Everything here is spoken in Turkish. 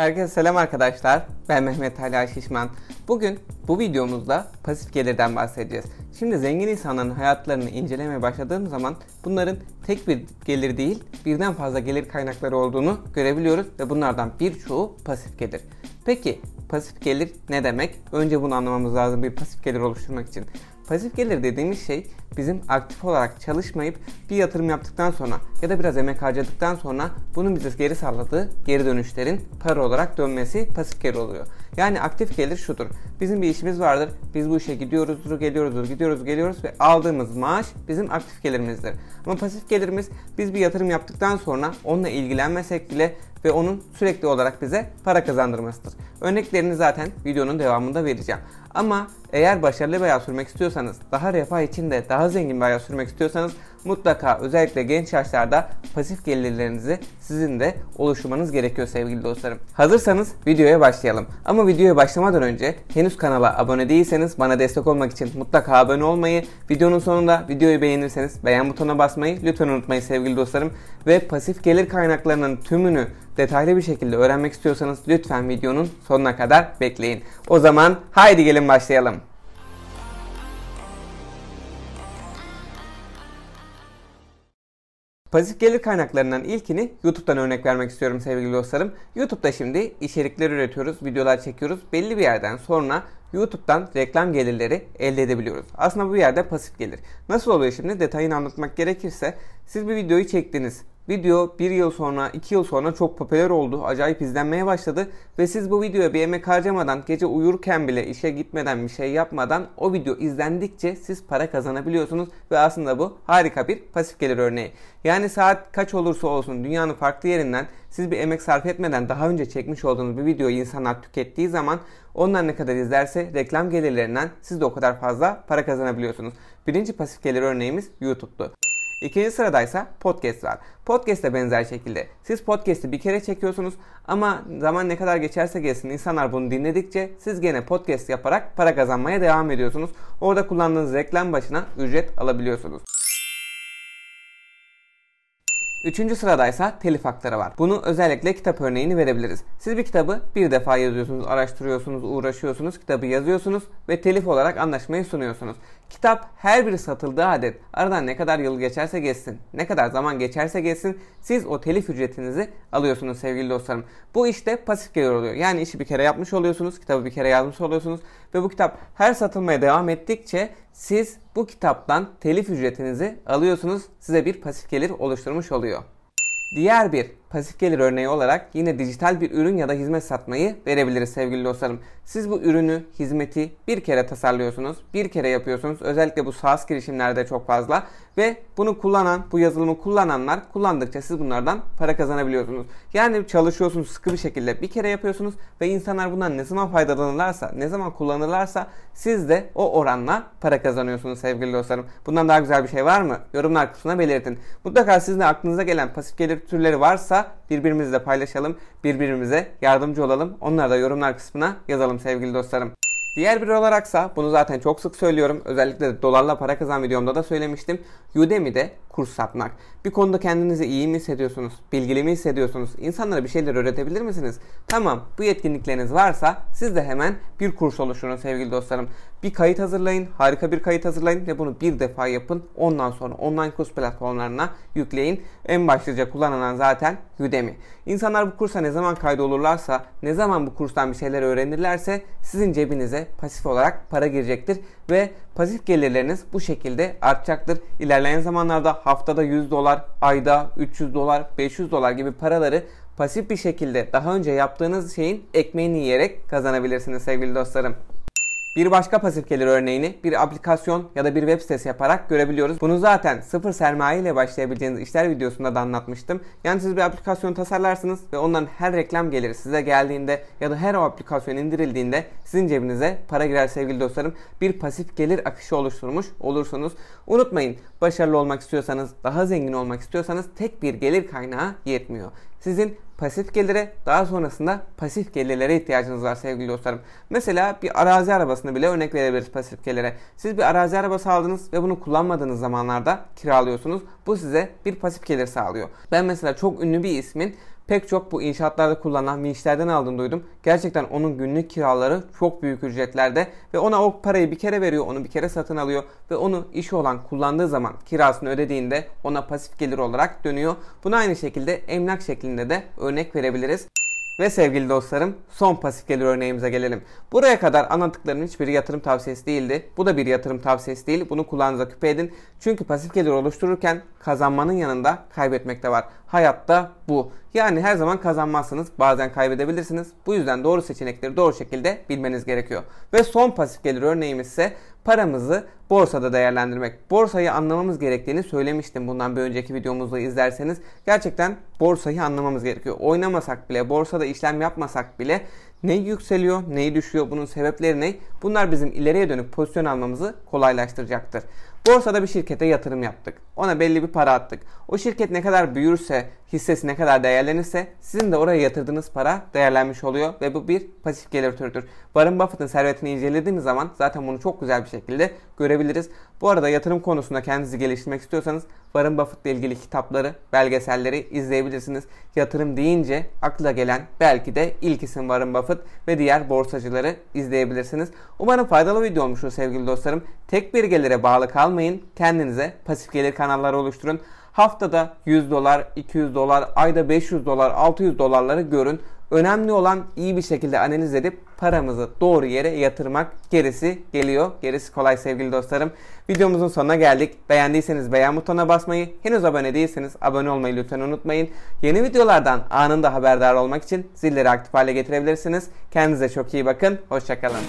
Herkese selam arkadaşlar. Ben Mehmet Ali Şişman. Bugün bu videomuzda pasif gelirden bahsedeceğiz. Şimdi zengin insanların hayatlarını incelemeye başladığım zaman bunların tek bir gelir değil birden fazla gelir kaynakları olduğunu görebiliyoruz ve bunlardan birçoğu pasif gelir. Peki pasif gelir ne demek? Önce bunu anlamamız lazım bir pasif gelir oluşturmak için. Pasif gelir dediğimiz şey bizim aktif olarak çalışmayıp bir yatırım yaptıktan sonra ya da biraz emek harcadıktan sonra bunun bize geri sağladığı geri dönüşlerin para olarak dönmesi pasif gelir oluyor. Yani aktif gelir şudur. Bizim bir işimiz vardır. Biz bu işe gidiyoruzdur, geliyoruzdur, gidiyoruz, geliyoruz ve aldığımız maaş bizim aktif gelirimizdir. Ama pasif gelirimiz biz bir yatırım yaptıktan sonra onunla ilgilenmesek bile ve onun sürekli olarak bize para kazandırmasıdır. Örneklerini zaten videonun devamında vereceğim. Ama eğer başarılı bir hayat sürmek istiyorsanız, daha refah içinde daha zengin bir hayat sürmek istiyorsanız mutlaka özellikle genç yaşlarda pasif gelirlerinizi sizin de oluşturmanız gerekiyor sevgili dostlarım. Hazırsanız videoya başlayalım. Ama videoya başlamadan önce henüz kanala abone değilseniz bana destek olmak için mutlaka abone olmayı, videonun sonunda videoyu beğenirseniz beğen butonuna basmayı lütfen unutmayın sevgili dostlarım. Ve pasif gelir kaynaklarının tümünü detaylı bir şekilde öğrenmek istiyorsanız lütfen videonun sonuna kadar bekleyin. O zaman haydi gelin başlayalım. Pasif gelir kaynaklarından ilkini YouTube'dan örnek vermek istiyorum sevgili dostlarım. YouTube'da şimdi içerikler üretiyoruz, videolar çekiyoruz. Belli bir yerden sonra YouTube'dan reklam gelirleri elde edebiliyoruz. Aslında bu yerde pasif gelir. Nasıl oluyor şimdi detayını anlatmak gerekirse siz bir videoyu çektiniz. Video bir yıl sonra, iki yıl sonra çok popüler oldu. Acayip izlenmeye başladı. Ve siz bu videoya bir emek harcamadan, gece uyurken bile işe gitmeden bir şey yapmadan o video izlendikçe siz para kazanabiliyorsunuz. Ve aslında bu harika bir pasif gelir örneği. Yani saat kaç olursa olsun dünyanın farklı yerinden siz bir emek sarf etmeden daha önce çekmiş olduğunuz bir videoyu insanlar tükettiği zaman onlar ne kadar izlerse reklam gelirlerinden siz de o kadar fazla para kazanabiliyorsunuz. Birinci pasif gelir örneğimiz YouTube'du. İkinci sıradaysa podcast var. Podcast de benzer şekilde. Siz podcast'i bir kere çekiyorsunuz ama zaman ne kadar geçerse geçsin insanlar bunu dinledikçe siz gene podcast yaparak para kazanmaya devam ediyorsunuz. Orada kullandığınız reklam başına ücret alabiliyorsunuz. Üçüncü sıradaysa telif hakları var. Bunu özellikle kitap örneğini verebiliriz. Siz bir kitabı bir defa yazıyorsunuz, araştırıyorsunuz, uğraşıyorsunuz, kitabı yazıyorsunuz ve telif olarak anlaşmayı sunuyorsunuz. Kitap her biri satıldığı adet aradan ne kadar yıl geçerse geçsin, ne kadar zaman geçerse geçsin siz o telif ücretinizi alıyorsunuz sevgili dostlarım. Bu işte pasif gelir oluyor. Yani işi bir kere yapmış oluyorsunuz, kitabı bir kere yazmış oluyorsunuz ve bu kitap her satılmaya devam ettikçe siz bu kitaptan telif ücretinizi alıyorsunuz. Size bir pasif gelir oluşturmuş oluyor. Diğer bir pasif gelir örneği olarak yine dijital bir ürün ya da hizmet satmayı verebiliriz sevgili dostlarım. Siz bu ürünü, hizmeti bir kere tasarlıyorsunuz, bir kere yapıyorsunuz. Özellikle bu SaaS girişimlerde çok fazla ve bunu kullanan, bu yazılımı kullananlar kullandıkça siz bunlardan para kazanabiliyorsunuz. Yani çalışıyorsunuz sıkı bir şekilde bir kere yapıyorsunuz ve insanlar bundan ne zaman faydalanırlarsa, ne zaman kullanırlarsa siz de o oranla para kazanıyorsunuz sevgili dostlarım. Bundan daha güzel bir şey var mı? Yorumlar kısmına belirtin. Mutlaka sizin de aklınıza gelen pasif gelir türleri varsa birbirimizle paylaşalım, birbirimize yardımcı olalım. Onları da yorumlar kısmına yazalım sevgili dostlarım. Diğer bir olaraksa bunu zaten çok sık söylüyorum. Özellikle dolarla para kazan videomda da söylemiştim. Udemy'de kurs satmak. Bir konuda kendinizi iyi mi hissediyorsunuz? Bilgili mi hissediyorsunuz? İnsanlara bir şeyler öğretebilir misiniz? Tamam bu yetkinlikleriniz varsa siz de hemen bir kurs oluşturun sevgili dostlarım. Bir kayıt hazırlayın, harika bir kayıt hazırlayın ve bunu bir defa yapın. Ondan sonra online kurs platformlarına yükleyin. En başlıca kullanılan zaten Udemy. İnsanlar bu kursa ne zaman kaydolurlarsa, ne zaman bu kurstan bir şeyler öğrenirlerse sizin cebinize pasif olarak para girecektir ve pasif gelirleriniz bu şekilde artacaktır. İlerleyen zamanlarda haftada 100 dolar, ayda 300 dolar, 500 dolar gibi paraları pasif bir şekilde daha önce yaptığınız şeyin ekmeğini yiyerek kazanabilirsiniz sevgili dostlarım. Bir başka pasif gelir örneğini bir aplikasyon ya da bir web sitesi yaparak görebiliyoruz. Bunu zaten sıfır sermaye ile başlayabileceğiniz işler videosunda da anlatmıştım. Yani siz bir aplikasyon tasarlarsınız ve onların her reklam geliri size geldiğinde ya da her o aplikasyon indirildiğinde sizin cebinize para girer sevgili dostlarım. Bir pasif gelir akışı oluşturmuş olursunuz. Unutmayın başarılı olmak istiyorsanız, daha zengin olmak istiyorsanız tek bir gelir kaynağı yetmiyor. Sizin pasif gelire daha sonrasında pasif gelirlere ihtiyacınız var sevgili dostlarım. Mesela bir arazi arabasını bile örnek verebiliriz pasif gelire. Siz bir arazi arabası aldınız ve bunu kullanmadığınız zamanlarda kiralıyorsunuz. Bu size bir pasif gelir sağlıyor. Ben mesela çok ünlü bir ismin pek çok bu inşaatlarda kullanılan vinçlerden aldığını duydum. Gerçekten onun günlük kiraları çok büyük ücretlerde ve ona o parayı bir kere veriyor, onu bir kere satın alıyor ve onu işi olan kullandığı zaman kirasını ödediğinde ona pasif gelir olarak dönüyor. Buna aynı şekilde emlak şeklinde de örnek verebiliriz. Ve sevgili dostlarım son pasif gelir örneğimize gelelim. Buraya kadar anlattıklarım hiçbiri yatırım tavsiyesi değildi. Bu da bir yatırım tavsiyesi değil. Bunu kulağınıza küpe edin. Çünkü pasif gelir oluştururken kazanmanın yanında kaybetmek de var. Hayatta bu. Yani her zaman kazanmazsınız. Bazen kaybedebilirsiniz. Bu yüzden doğru seçenekleri doğru şekilde bilmeniz gerekiyor. Ve son pasif gelir örneğimiz ise paramızı borsada değerlendirmek. Borsayı anlamamız gerektiğini söylemiştim bundan bir önceki videomuzda izlerseniz. Gerçekten borsayı anlamamız gerekiyor. Oynamasak bile, borsada işlem yapmasak bile ne yükseliyor, neyi düşüyor, bunun sebepleri ne? Bunlar bizim ileriye dönük pozisyon almamızı kolaylaştıracaktır. Borsada bir şirkete yatırım yaptık. Ona belli bir para attık. O şirket ne kadar büyürse, hissesi ne kadar değerlenirse sizin de oraya yatırdığınız para değerlenmiş oluyor ve bu bir pasif gelir türüdür. Warren Buffett'ın servetini incelediğimiz zaman zaten bunu çok güzel bir şekilde görebiliriz. Bu arada yatırım konusunda kendinizi geliştirmek istiyorsanız Warren Buffett ile ilgili kitapları, belgeselleri izleyebilirsiniz. Yatırım deyince akla gelen belki de ilk isim Warren Buffett ve diğer borsacıları izleyebilirsiniz. Umarım faydalı video olmuştur sevgili dostlarım. Tek bir gelire bağlı kalmayın. Kendinize pasif gelir kanalları oluşturun. Haftada 100 dolar, 200 dolar, ayda 500 dolar, 600 dolarları görün. Önemli olan iyi bir şekilde analiz edip paramızı doğru yere yatırmak gerisi geliyor. Gerisi kolay sevgili dostlarım. Videomuzun sonuna geldik. Beğendiyseniz beğen butonuna basmayı, henüz abone değilseniz abone olmayı lütfen unutmayın. Yeni videolardan anında haberdar olmak için zilleri aktif hale getirebilirsiniz. Kendinize çok iyi bakın. Hoşçakalın.